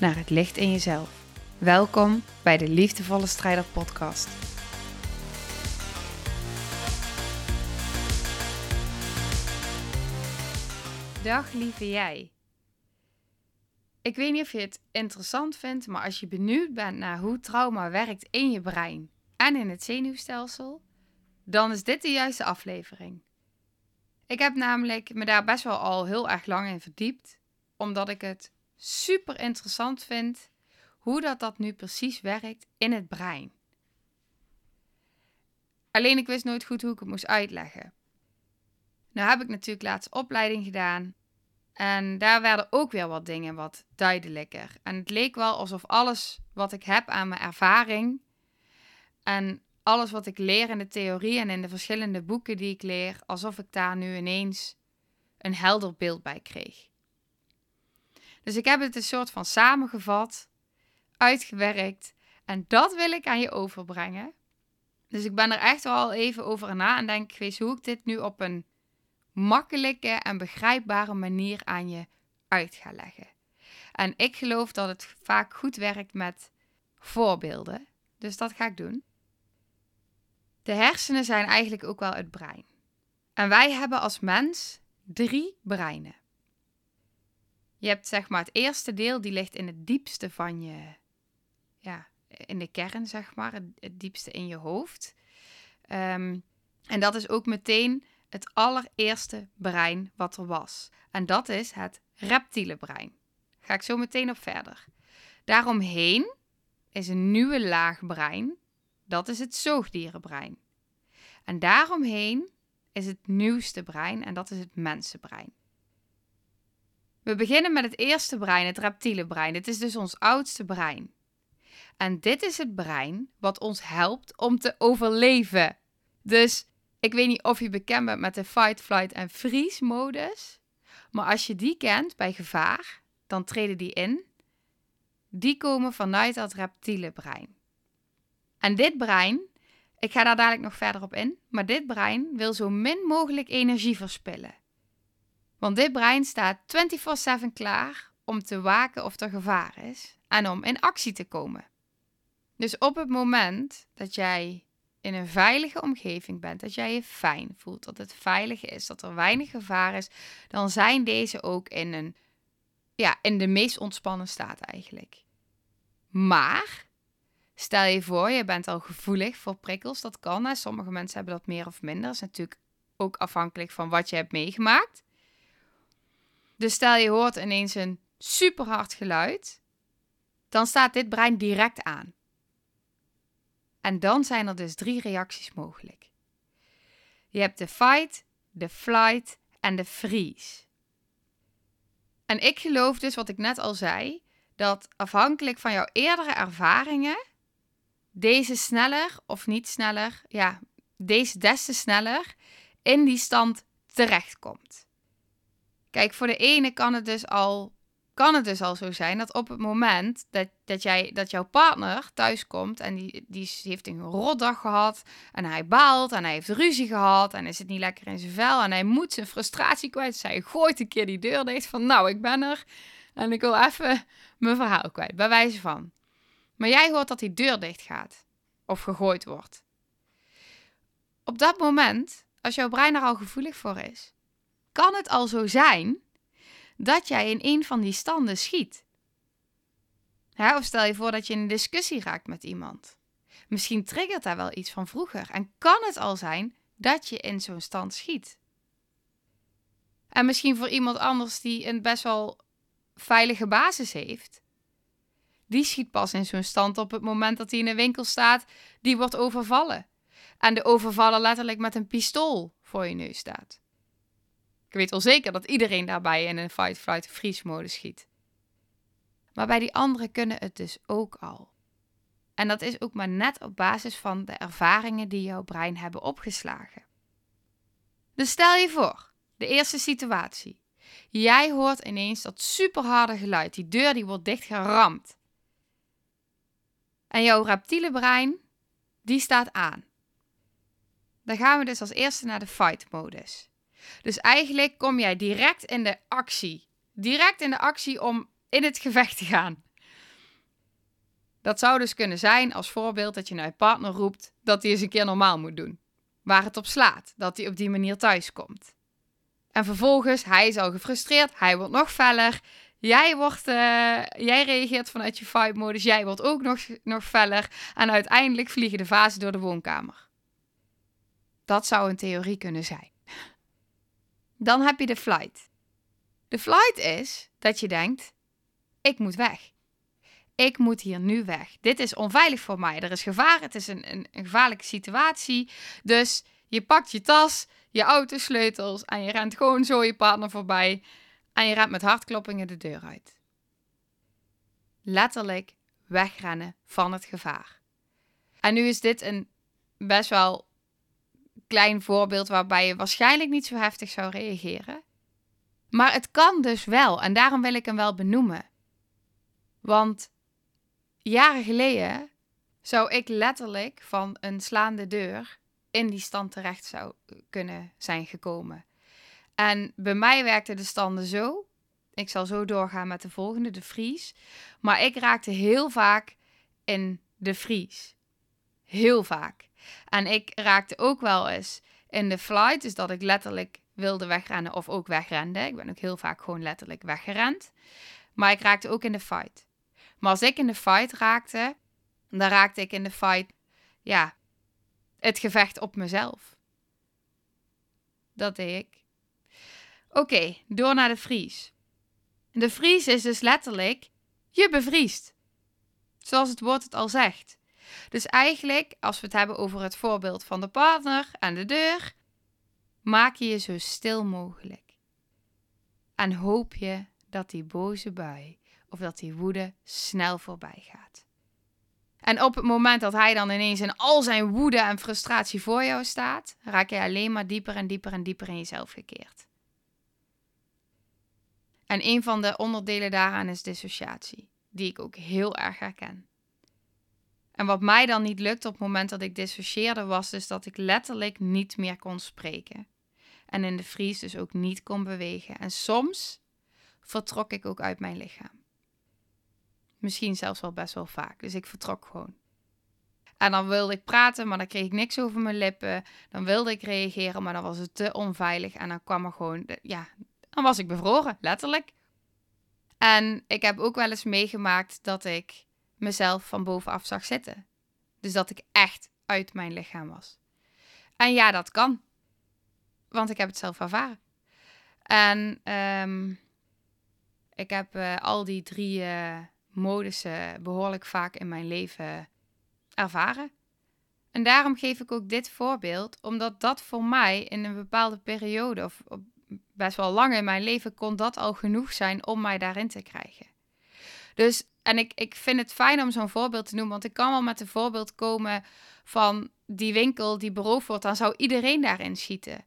naar het licht in jezelf. Welkom bij de Liefdevolle Strijder Podcast. Dag lieve jij. Ik weet niet of je het interessant vindt, maar als je benieuwd bent naar hoe trauma werkt in je brein en in het zenuwstelsel, dan is dit de juiste aflevering. Ik heb namelijk me daar best wel al heel erg lang in verdiept, omdat ik het super interessant vind hoe dat, dat nu precies werkt in het brein. Alleen ik wist nooit goed hoe ik het moest uitleggen. Nou heb ik natuurlijk laatst opleiding gedaan en daar werden ook weer wat dingen wat duidelijker. En het leek wel alsof alles wat ik heb aan mijn ervaring en alles wat ik leer in de theorie en in de verschillende boeken die ik leer, alsof ik daar nu ineens een helder beeld bij kreeg. Dus ik heb het een soort van samengevat, uitgewerkt en dat wil ik aan je overbrengen. Dus ik ben er echt wel even over na en denk geweest hoe ik dit nu op een makkelijke en begrijpbare manier aan je uit ga leggen. En ik geloof dat het vaak goed werkt met voorbeelden. Dus dat ga ik doen. De hersenen zijn eigenlijk ook wel het brein. En wij hebben als mens drie breinen. Je hebt zeg maar het eerste deel, die ligt in het diepste van je, ja, in de kern zeg maar, het, diepste in je hoofd. Ehm, en dat is ook meteen het allereerste brein wat er was. En dat is het reptiele brein. Ga ik zo meteen op verder. Daaromheen is een nieuwe laag brein. Dat is het zoogdierenbrein. En daaromheen is het nieuwste brein en dat is het mensenbrein. We beginnen met het eerste brein, het reptiele brein. Dit is dus ons oudste brein. En dit is het brein wat ons helpt om te overleven. Dus ik weet niet of je bekend bent met de fight, flight en freeze modus. Maar als je die kent bij gevaar, dan treden die in. Die komen vanuit dat reptiele brein. En dit brein, ik ga daar dadelijk nog verder op in, maar dit brein wil zo min mogelijk energie verspillen. Want dit brein staat 24/7 klaar om te waken of er gevaar is en om in actie te komen. Dus op het moment dat jij in een veilige omgeving bent, dat jij je fijn voelt, dat het veilig is, dat er weinig gevaar is, dan zijn deze ook in een ja, in de meest ontspannen staat eigenlijk. Maar stel je voor, je bent al gevoelig voor prikkels, dat kan. Sommige mensen hebben dat meer of minder. Dat is natuurlijk ook afhankelijk van wat je hebt meegemaakt. Dus stel je hoort ineens een super hard geluid, dan staat dit brein direct aan. En dan zijn er dus drie reacties mogelijk. Je hebt de fight, de flight en de freeze. En ik geloof dus wat ik net al zei, dat afhankelijk van jouw eerdere ervaringen, deze sneller of niet sneller, ja, deze des te sneller in die stand terechtkomt. Kijk, voor de ene kan het dus al kan het dus al zo zijn dat op het moment dat, dat, jij, dat jouw partner thuiskomt en die, die heeft een rotdag gehad en hij baalt en hij heeft ruzie gehad en is het niet lekker in zijn vel en hij moet zijn frustratie kwijt. Zij gooit een keer die deur dicht van nou, ik ben er en ik wil even mijn verhaal kwijt, bij wijze van. Maar jij hoort dat die deur dicht gaat of gegooid wordt. Op dat moment, als jouw brein er al gevoelig voor is, kan het al zo zijn dat jij in een van die standen schiet. of stel je voor dat je in een discussie raakt met iemand. Misschien triggert daar wel iets van vroeger en kan het al zijn dat je in zo'n stand schiet. En misschien voor iemand anders die een best wel veilige basis heeft, die schiet pas in zo'n stand op het moment dat hij in een winkel staat, die wordt overvallen. En de overvaller letterlijk met een pistool voor je neus staat. Weet al zeker dat iedereen daarbij in een fight, flight, freeze mode schiet. Maar bij die anderen kunnen het dus ook al. En dat is ook maar net op basis van de ervaringen die jouw brein hebben opgeslagen. Dus stel je voor, de eerste situatie. Jij hoort ineens dat superharde geluid. Die deur die wordt dichtgeramd. En jouw reptiele brein, die staat aan. Dan gaan we dus als eerste naar de fight-modus. Dus eigenlijk kom jij direct in de actie. Direct in de actie om in het gevecht te gaan. Dat zou dus kunnen zijn als voorbeeld dat je naar je partner roept dat hij eens een keer normaal moet doen. Waar het op slaat, dat hij op die manier thuis komt. En vervolgens, hij is al gefrustreerd, hij wordt nog feller. Jij, wordt, uh, jij reageert vanuit je fight-modus, jij wordt ook nog, nog feller. En uiteindelijk vliegen de vazen door de woonkamer. Dat zou een theorie kunnen zijn. Dan heb je de flight. De flight is dat je denkt: ik moet weg. Ik moet hier nu weg. Dit is onveilig voor mij. Er is gevaar. Het is een, een, een gevaarlijke situatie. Dus je pakt je tas, je autosleutels en je rent gewoon zo je partner voorbij. En je rent met hartkloppingen de deur uit. Letterlijk wegrennen van het gevaar. En nu is dit een best wel klein voorbeeld waarbij je waarschijnlijk niet zo heftig zou reageren. Maar het kan dus wel en daarom wil ik hem wel benoemen. Want jaren geleden zou ik letterlijk van een slaande deur in die stand terecht zou kunnen zijn gekomen. En bij mij werkte de standen zo. Ik zal zo doorgaan met de volgende, de vries. Maar ik raakte heel vaak in de vries. Heel vaak. En ik raakte ook wel eens in de flight, dus dat ik letterlijk wilde wegrennen of ook wegrende. Ik ben ook heel vaak gewoon letterlijk weggerend. Maar ik raakte ook in de fight. Maar als ik in de fight raakte, dan raakte ik in de fight, ja, het gevecht op mezelf. Dat deed ik. Oké, door naar de vries. De vries is dus letterlijk je bevriest. Zoals het woord het al zegt. Dus eigenlijk, als we het hebben over het voorbeeld van de partner en de deur, maak je je zo stil mogelijk. En hoop je dat die boze bui of dat die woede snel voorbij gaat. En op het moment dat hij dan ineens in al zijn woede en frustratie voor jou staat, raak je alleen maar dieper en dieper en dieper in jezelf gekeerd. En een van de onderdelen daaraan is dissociatie, die ik ook heel erg herken. En wat mij dan niet lukte op het moment dat ik dissocieerde, was dus dat ik letterlijk niet meer kon spreken. En in de vries dus ook niet kon bewegen. En soms vertrok ik ook uit mijn lichaam. Misschien zelfs wel best wel vaak. Dus ik vertrok gewoon. En dan wilde ik praten, maar dan kreeg ik niks over mijn lippen. Dan wilde ik reageren, maar dan was het te onveilig. En dan kwam er gewoon, ja, dan was ik bevroren, letterlijk. En ik heb ook wel eens meegemaakt dat ik mezelf van bovenaf zag zitten. Dus dat ik echt uit mijn lichaam was. En ja, dat kan. Want ik heb het zelf ervaren. En um, ik heb uh, al die drie uh, modussen behoorlijk vaak in mijn leven ervaren. En daarom geef ik ook dit voorbeeld, omdat dat voor mij in een bepaalde periode, of best wel lang in mijn leven, kon dat al genoeg zijn om mij daarin te krijgen. Dus, en ik, ik vind het fijn om zo'n voorbeeld te noemen, want ik kan wel met een voorbeeld komen van die winkel die beroofd wordt, dan zou iedereen daarin schieten.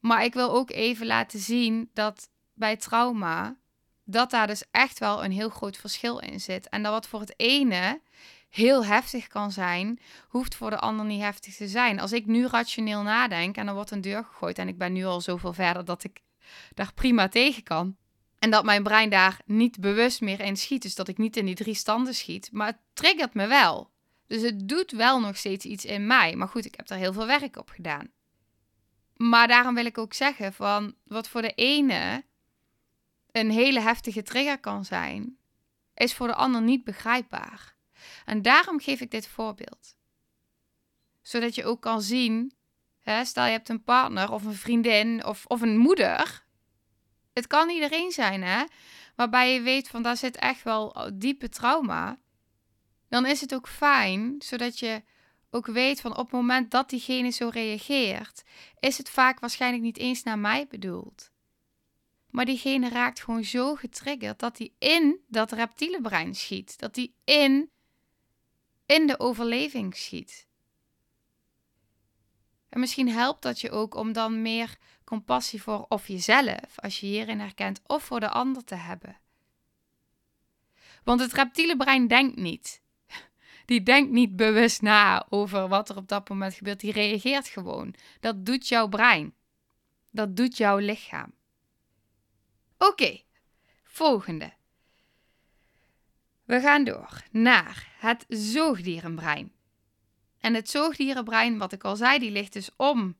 Maar ik wil ook even laten zien dat bij trauma dat daar dus echt wel een heel groot verschil in zit. En dat wat voor het ene heel heftig kan zijn, hoeft voor de ander niet heftig te zijn. Als ik nu rationeel nadenk en er wordt een deur gegooid en ik ben nu al zoveel verder dat ik daar prima tegen kan. En dat mijn brein daar niet bewust meer in schiet. Dus dat ik niet in die drie standen schiet. Maar het triggert me wel. Dus het doet wel nog steeds iets in mij. Maar goed, ik heb er heel veel werk op gedaan. Maar daarom wil ik ook zeggen van wat voor de ene een hele heftige trigger kan zijn, is voor de ander niet begrijpbaar. En daarom geef ik dit voorbeeld. Zodat je ook kan zien, hè, stel je hebt een partner of een vriendin of, of een moeder. Het kan iedereen zijn, hè? Waarbij je weet van daar zit echt wel diepe trauma. Dan is het ook fijn, zodat je ook weet van op het moment dat diegene zo reageert, is het vaak waarschijnlijk niet eens naar mij bedoeld. maar diegene raakt gewoon zo getriggerd dat hij in dat reptiele brein schiet. Dat hij in, in de overleving schiet. En misschien helpt dat je ook om dan meer compassie voor of jezelf, als je hierin herkent, of voor de ander te hebben. Want het reptiele brein denkt niet. Die denkt niet bewust na over wat er op dat moment gebeurt. Die reageert gewoon. Dat doet jouw brein. Dat doet jouw lichaam. Oké, volgende. We gaan door naar het zoogdierenbrein. En het zoogdierenbrein, wat ik al zei, die ligt dus om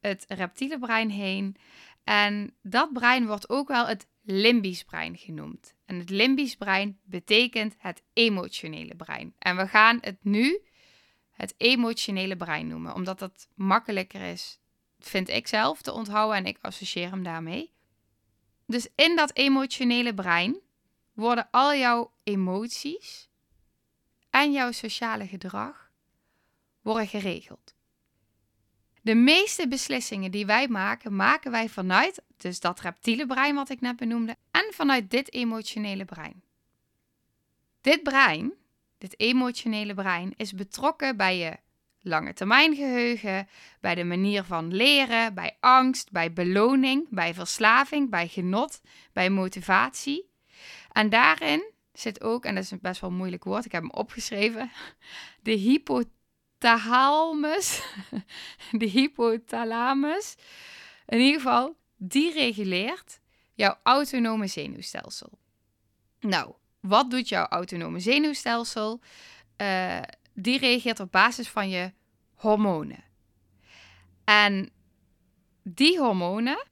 het reptiele brein heen. En dat brein wordt ook wel het limbisch brein genoemd. En het limbisch brein betekent het emotionele brein. En we gaan het nu het emotionele brein noemen, omdat dat makkelijker is, vind ik zelf, te onthouden en ik associeer hem daarmee. Dus in dat emotionele brein worden al jouw emoties en jouw sociale gedrag worden geregeld. De meeste beslissingen die wij maken, maken wij vanuit dus dat reptiele brein wat ik net benoemde en vanuit dit emotionele brein. Dit brein, dit emotionele brein, is betrokken bij je lange termijn geheugen, bij de manier van leren, bij angst, bij beloning, bij verslaving, bij genot, bij motivatie. En daarin zit ook, en dat is best wel moeilijk woord, ik heb hem opgeschreven, de hypothalamus. De hypothalamus. In ieder geval, die reguleert jouw autonome zenuwstelsel. Nou, wat doet jouw autonome zenuwstelsel? Uh, die reageert op basis van je hormonen. En die hormonen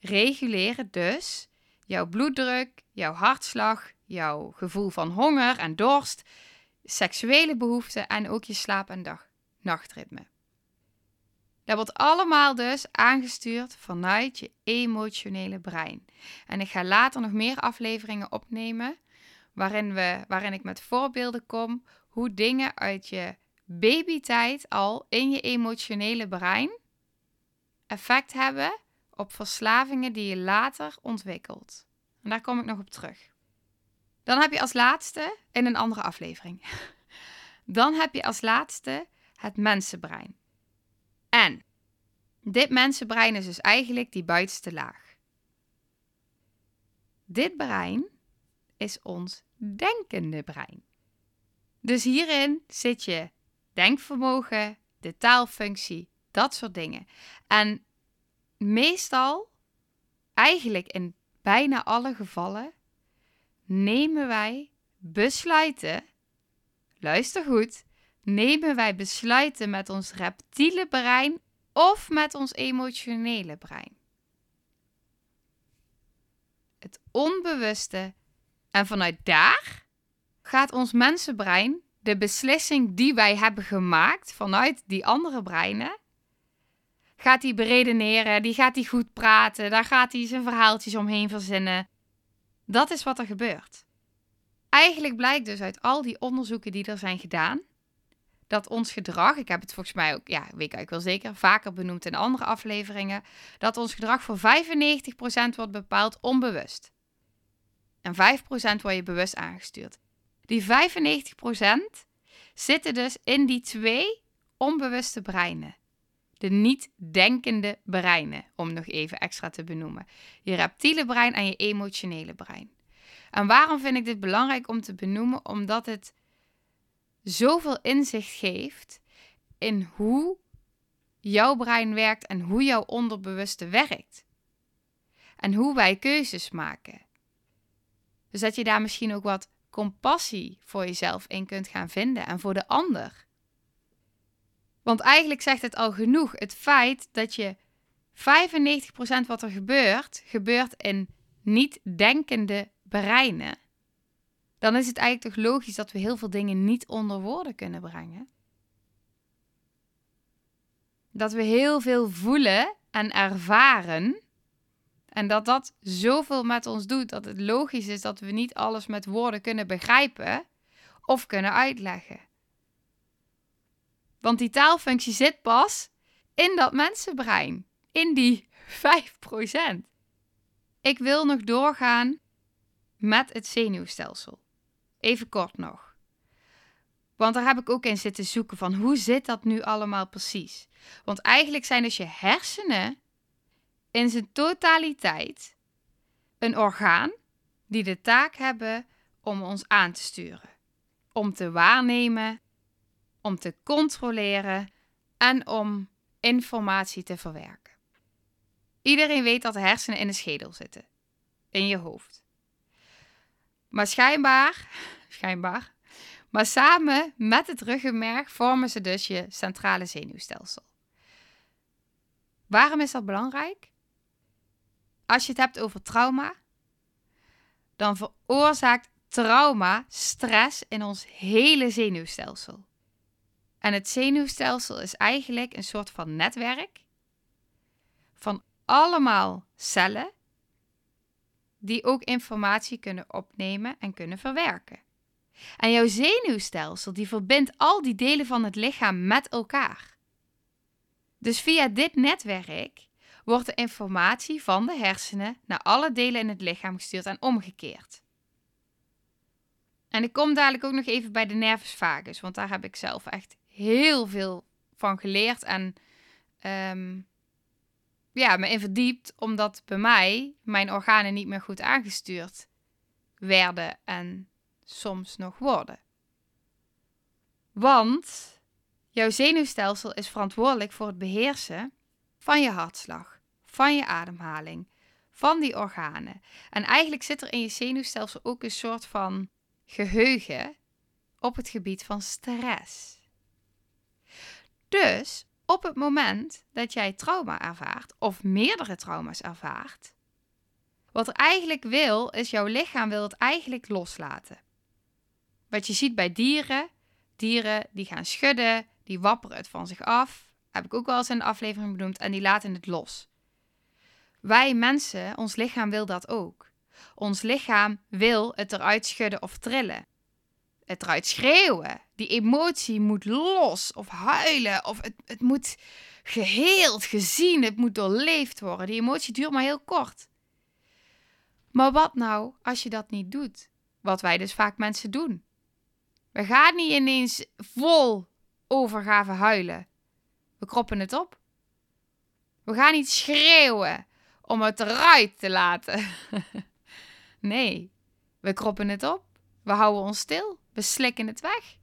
reguleren dus jouw bloeddruk, jouw hartslag, jouw gevoel van honger en dorst, seksuele behoeften en ook je slaap- en dag-nachtritme. Dat wordt allemaal dus aangestuurd vanuit je emotionele brein. En ik ga later nog meer afleveringen opnemen waarin, we, waarin ik met voorbeelden kom hoe dingen uit je babytijd al in je emotionele brein effect hebben op verslavingen die je later ontwikkelt. En daar kom ik nog op terug. Dan heb je als laatste, in een andere aflevering, dan heb je als laatste het mensenbrein. En dit mensenbrein is dus eigenlijk die buitenste laag. Dit brein is ons denkende brein. Dus hierin zit je denkvermogen, de taalfunctie, dat soort dingen. En meestal, eigenlijk in bijna alle gevallen, nemen wij besluiten. Luister goed. Nemen wij besluiten met ons reptiele brein of met ons emotionele brein? Het onbewuste. En vanuit daar gaat ons mensenbrein de beslissing die wij hebben gemaakt vanuit die andere breinen, gaat hij beredeneren, die gaat hij goed praten, daar gaat hij zijn verhaaltjes omheen verzinnen. Dat is wat er gebeurt. Eigenlijk blijkt dus uit al die onderzoeken die er zijn gedaan, dat ons gedrag, ik heb het volgens mij ook, ja, weet ik wel zeker, vaker benoemd in andere afleveringen, dat ons gedrag voor 95% wordt bepaald onbewust. En 5% word je bewust aangestuurd. Die 95% zitten dus in die twee onbewuste breinen. De niet-denkende breinen, om nog even extra te benoemen. Je reptiele brein en je emotionele brein. En waarom vind ik dit belangrijk om te benoemen? Omdat het zoveel inzicht geeft in hoe jouw brein werkt en hoe jouw onderbewuste werkt. En hoe wij keuzes maken. Dus dat je daar misschien ook wat compassie voor jezelf in kunt gaan vinden en voor de ander. Want eigenlijk zegt het al genoeg. Het feit dat je 95% wat er gebeurt, gebeurt in niet denkende breinen. Dan is het eigenlijk toch logisch dat we heel veel dingen niet onder woorden kunnen brengen. Dat we heel veel voelen en ervaren en dat dat zoveel met ons doet dat het logisch is dat we niet alles met woorden kunnen begrijpen of kunnen uitleggen. Want die taalfunctie zit pas in dat mensenbrein, in die 5%. ik wil nog doorgaan met het zenuwstelsel. Even kort nog. Want daar heb ik ook in zitten zoeken van hoe zit dat nu allemaal precies? Want eigenlijk zijn dus je hersenen in zijn totaliteit een orgaan die de taak hebben om ons aan te sturen, om te waarnemen, om te controleren en om informatie te verwerken. Iedereen weet dat de hersenen in de schedel zitten, in je hoofd. Maar schijnbaar, schijnbaar, maar samen met het ruggenmerg vormen ze dus je centrale zenuwstelsel. Waarom is dat belangrijk? Als je het hebt over trauma, dan veroorzaakt trauma stress in ons hele zenuwstelsel. En het zenuwstelsel is eigenlijk een soort van netwerk van allemaal cellen die ook informatie kunnen opnemen en kunnen verwerken. En jouw zenuwstelsel die verbindt al die delen van het lichaam met elkaar. Dus via dit netwerk wordt de informatie van de hersenen naar alle delen in het lichaam gestuurd en omgekeerd. En ik kom dadelijk ook nog even bij de nervus vagus, want daar heb ik zelf echt heel veel van geleerd en um, ja, me in verdiept, omdat bij mij mijn organen niet meer goed aangestuurd werden en soms nog worden. Want jouw zenuwstelsel is verantwoordelijk voor het beheersen van je hartslag, van je ademhaling, van die organen. En eigenlijk zit er in je zenuwstelsel ook een soort van geheugen op het gebied van stress. Dus op het moment dat jij trauma ervaart of meerdere trauma's ervaart, wat er eigenlijk wil, is jouw lichaam wil het eigenlijk loslaten. Wat je ziet bij dieren, dieren die gaan schudden, die wapperen het van zich af, heb ik ook wel eens in de aflevering benoemd, en die laten het los. Wij mensen, ons lichaam wil dat ook. Ons lichaam wil het eruit schudden of trillen. Het eruit schreeuwen. Die emotie moet los of huilen of het, het moet geheeld, gezien, het moet doorleefd worden. Die emotie duurt maar heel kort. Maar wat nou als je dat niet doet? Wat wij dus vaak mensen doen. We gaan niet ineens vol overgave huilen. We kroppen het op. We gaan niet schreeuwen om het eruit te laten. nee, we kroppen het op. We houden ons stil. We slikken het weg.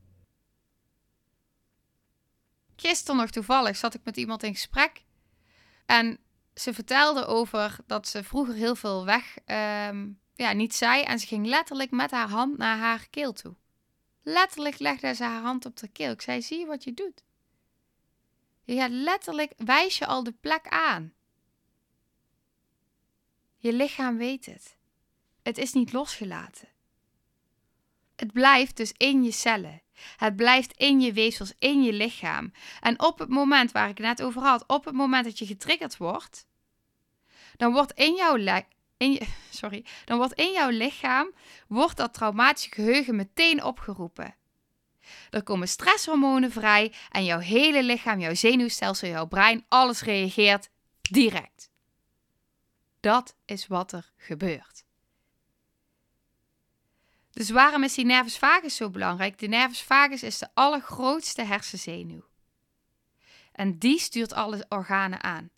Gisteren nog toevallig zat ik met iemand in gesprek. En ze vertelde over dat ze vroeger heel veel weg ehm, ja, niet zei. En ze ging letterlijk met haar hand naar haar keel toe. Letterlijk legde ze haar hand op de keel. Ik zei, zie je wat je doet? Je letterlijk, wijs je al de plek aan. Je lichaam weet het. Het is niet losgelaten. Het blijft dus in je cellen. Het blijft in je weefsels, in je lichaam. En op het moment waar ik het net over had, op het moment dat je getriggerd wordt, dan wordt in jouw, in sorry, dan wordt in jouw lichaam wordt dat traumatische geheugen meteen opgeroepen. Er komen stresshormonen vrij en jouw hele lichaam, jouw zenuwstelsel, jouw brein, alles reageert direct. Dat is wat er gebeurt. Dus waarom is die nervus vagus zo belangrijk? De nervus vagus is de allergrootste hersenzenuw. En die stuurt alle organen aan.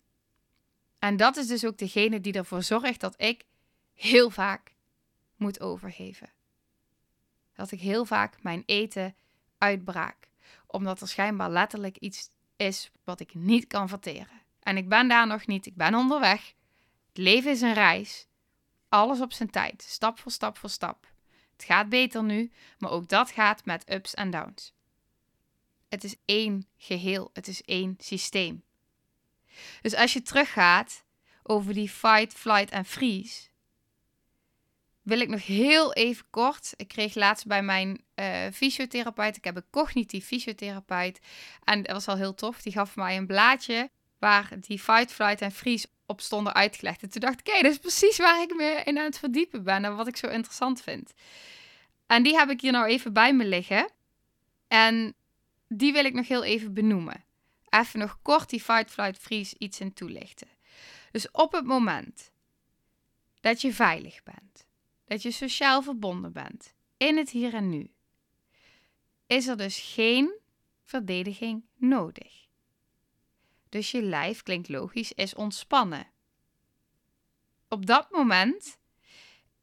En dat is dus ook degene die ervoor zorgt dat ik heel vaak moet overgeven. Dat ik heel vaak mijn eten uitbraak. Omdat er schijnbaar letterlijk iets is wat ik niet kan verteren. En ik ben daar nog niet, ik ben onderweg. Het leven is een reis. Alles op zijn tijd, stap voor stap voor stap. Het gaat beter nu, maar ook dat gaat met ups en downs. Het is één geheel, het is één systeem. Dus als je teruggaat over die fight, flight en freeze, wil ik nog heel even kort. Ik kreeg laatst bij mijn uh, fysiotherapeut, ik heb een cognitief fysiotherapeut, en dat was al heel tof. Die gaf mij een blaadje waar die fight, flight en freeze op stonden uitgelegd. En toen dacht ik, hé, dat is precies waar ik me in aan het verdiepen ben en wat ik zo interessant vind. En die heb ik hier nou even bij me liggen. En die wil ik nog heel even benoemen. Even nog kort die fight, flight, freeze iets in toelichten. Dus op het moment dat je veilig bent, dat je sociaal verbonden bent, in het hier en nu, is er dus geen verdediging nodig. Dus je lijf, klinkt logisch, is ontspannen. Op dat moment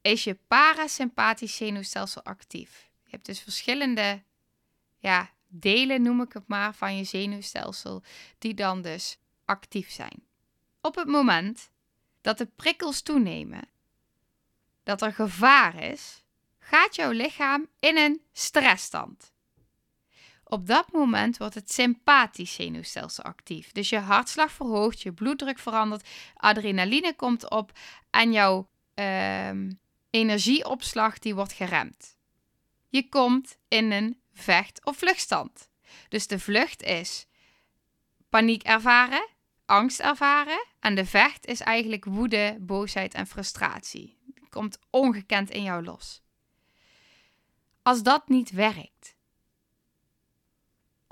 is je parasympathisch zenuwstelsel actief. Je hebt dus verschillende ja, delen, noem ik het maar, van je zenuwstelsel, die dan dus actief zijn. Op het moment dat de prikkels toenemen, dat er gevaar is, gaat jouw lichaam in een stressstand. Op dat moment wordt het sympathisch zenuwstelsel actief. Dus je hartslag verhoogt, je bloeddruk verandert, adrenaline komt op en jouw ehm, energieopslag die wordt geremd. Je komt in een vecht- of vluchtstand. Dus de vlucht is paniek ervaren, angst ervaren en de vecht is eigenlijk woede, boosheid en frustratie. Die komt ongekend in jou los. Als dat niet werkt,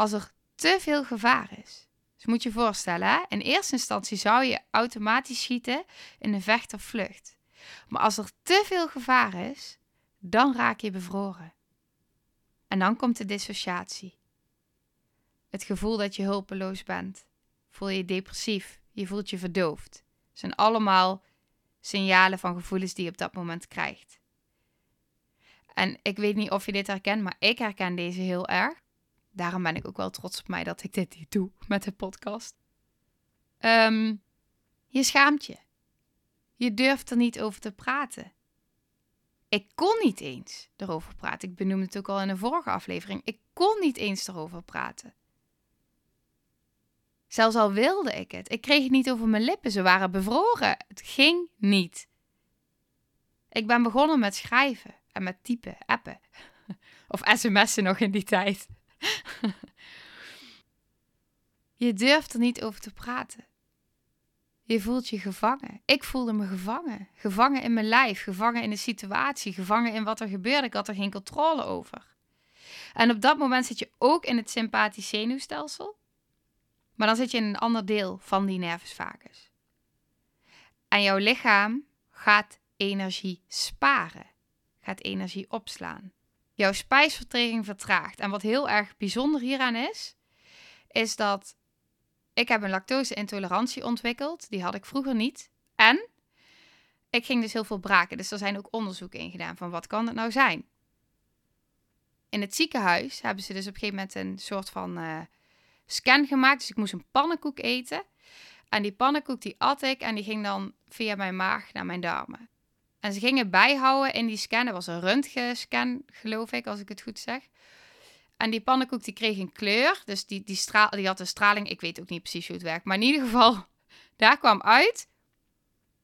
als er te veel gevaar is. Dus moet je voorstellen, in eerste instantie zou je automatisch schieten in een vecht of vlucht. Maar als er te veel gevaar is, dan raak je bevroren. En dan komt de dissociatie. Het gevoel dat je hulpeloos bent. Voel je depressief, je voelt je verdoofd. Het zijn allemaal signalen van gevoelens die je op dat moment krijgt. En ik weet niet of je dit herkent, maar ik herken deze heel erg. Daarom ben ik ook wel trots op mij dat ik dit doe met de podcast. Ehm, je schaamt je. Je durft er niet over te praten. Ik kon niet eens erover praten. Ik benoemde het ook al in een vorige aflevering. Ik kon niet eens erover praten. Zelfs al wilde ik het. Ik kreeg het niet over mijn lippen. Ze waren bevroren. Het ging niet. Ik ben begonnen met schrijven en met typen, appen. Of sms'en nog in die tijd. Je durft er niet over te praten. Je voelt je gevangen. Ik voelde me gevangen. Gevangen in mijn lijf, gevangen in de situatie, gevangen in wat er gebeurde. Ik had er geen controle over. En op dat moment zit je ook in het sympathisch zenuwstelsel. Maar dan zit je in een ander deel van die nervus vagus. En jouw lichaam gaat energie sparen, gaat energie opslaan. Jouw spijsvertering vertraagt. En wat heel erg bijzonder hieraan is, is dat ik heb een lactose-intolerantie ontwikkeld. Die had ik vroeger niet. En ik ging dus heel veel braken. Dus er zijn ook onderzoeken in gedaan van wat kan het nou zijn. In het ziekenhuis hebben ze dus op een gegeven moment een soort van uh, scan gemaakt. Dus ik moest een pannenkoek eten. En die pannenkoek die at ik en die ging dan via mijn maag naar mijn darmen. En ze gingen bijhouden in die scan. Dat was een röntgenscan, geloof ik, als ik het goed zeg. En die pannenkoek die kreeg een kleur. Dus die, die, straal, die had een straling. Ik weet ook niet precies hoe het werkt. Maar in ieder geval, daar kwam uit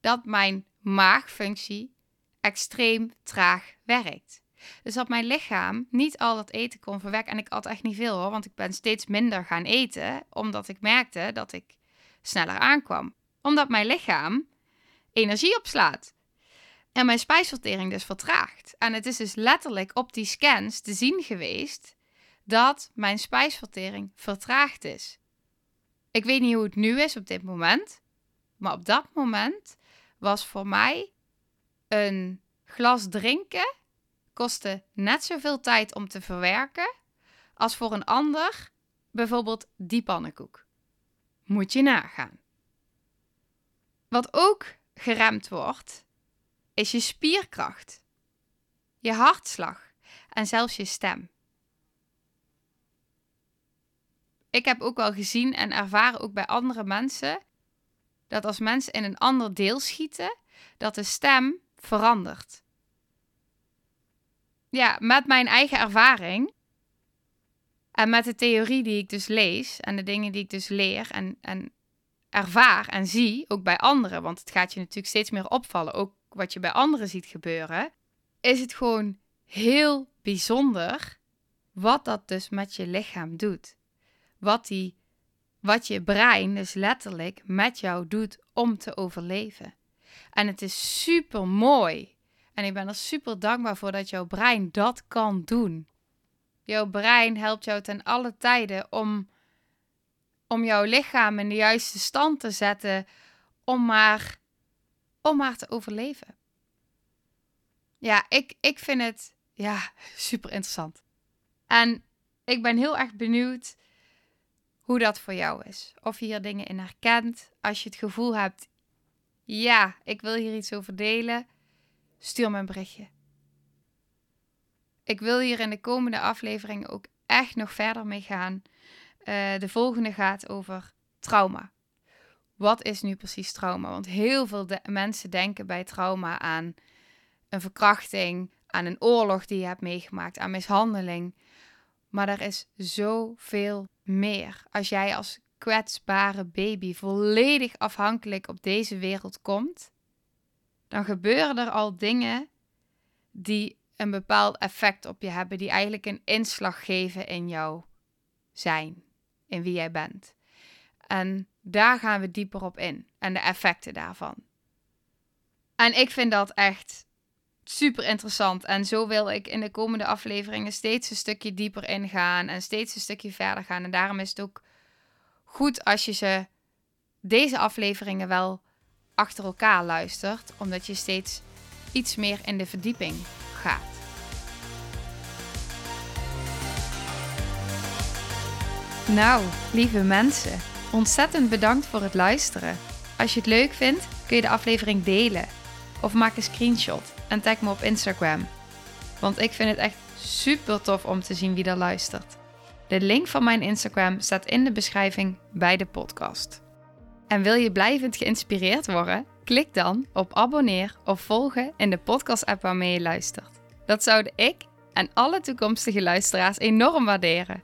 dat mijn maagfunctie extreem traag werkt. Dus dat mijn lichaam niet al dat eten kon verwerken. En ik at echt niet veel hoor, want ik ben steeds minder gaan eten. Omdat ik merkte dat ik sneller aankwam. Omdat mijn lichaam energie opslaat. En mijn spijsvertering dus vertraagt. En het is dus letterlijk op die scans te zien geweest dat mijn spijsvertering vertraagd is. Ik weet niet hoe het nu is op dit moment, maar op dat moment was voor mij een glas drinken kostte net zoveel tijd om te verwerken als voor een ander bijvoorbeeld die pannenkoek. Moet je nagaan. Wat ook geremd wordt, is je spierkracht, je hartslag en zelfs je stem. ik heb ook wel gezien en ervaren ook bij andere mensen dat als mensen in een ander deel schieten, dat de stem verandert. Ja, met mijn eigen ervaring en met de theorie die ik dus lees en de dingen die ik dus leer en, en ervaar en zie, ook bij anderen, want het gaat je natuurlijk steeds meer opvallen, ook wat je bij anderen ziet gebeuren, is het gewoon heel bijzonder wat dat dus met je lichaam doet wat, die, wat je brein dus letterlijk met jou doet om te overleven. En het is super mooi. En ik ben er super dankbaar voor dat jouw brein dat kan doen. Jouw brein helpt jou ten alle tijden om, om jouw lichaam in de juiste stand te zetten om maar, om maar te overleven. ja, ik, ik vind het ja, super interessant. En ik ben heel erg benieuwd hoe dat voor jou is. Of je hier dingen in herkent. Als je het gevoel hebt, ja, ik wil hier iets over delen, stuur me een berichtje. Ik wil hier in de komende afleveringen ook echt nog verder mee gaan. Uh, de volgende gaat over trauma. Wat is nu precies trauma? Want heel veel mensen denken bij trauma aan een verkrachting, aan een oorlog die je hebt meegemaakt, aan mishandeling. Maar er is zoveel meer. Als jij als kwetsbare baby volledig afhankelijk op deze wereld komt, dan gebeuren er al dingen die een bepaald effect op je hebben, die eigenlijk een inslag geven in jou zijn, in wie jij bent. En daar gaan we dieper op in en de effecten daarvan. En ik vind dat echt super interessant. En zo wil ik in de komende afleveringen steeds een stukje dieper ingaan en steeds een stukje verder gaan. En daarom is het ook goed als je ze deze afleveringen wel achter elkaar luistert, omdat je steeds iets meer in de verdieping gaat. Nou, lieve mensen, ontzettend bedankt voor het luisteren. Als je het leuk vindt, kun je de aflevering delen of maak een screenshot en tag me op Instagram. Want ik vind het echt super tof om te zien wie er luistert. De link van mijn Instagram staat in de beschrijving bij de podcast. En wil je blijvend geïnspireerd worden? Klik dan op abonneer of volgen in de podcast-app waarmee je luistert. Dat zouden ik en alle toekomstige luisteraars enorm waarderen.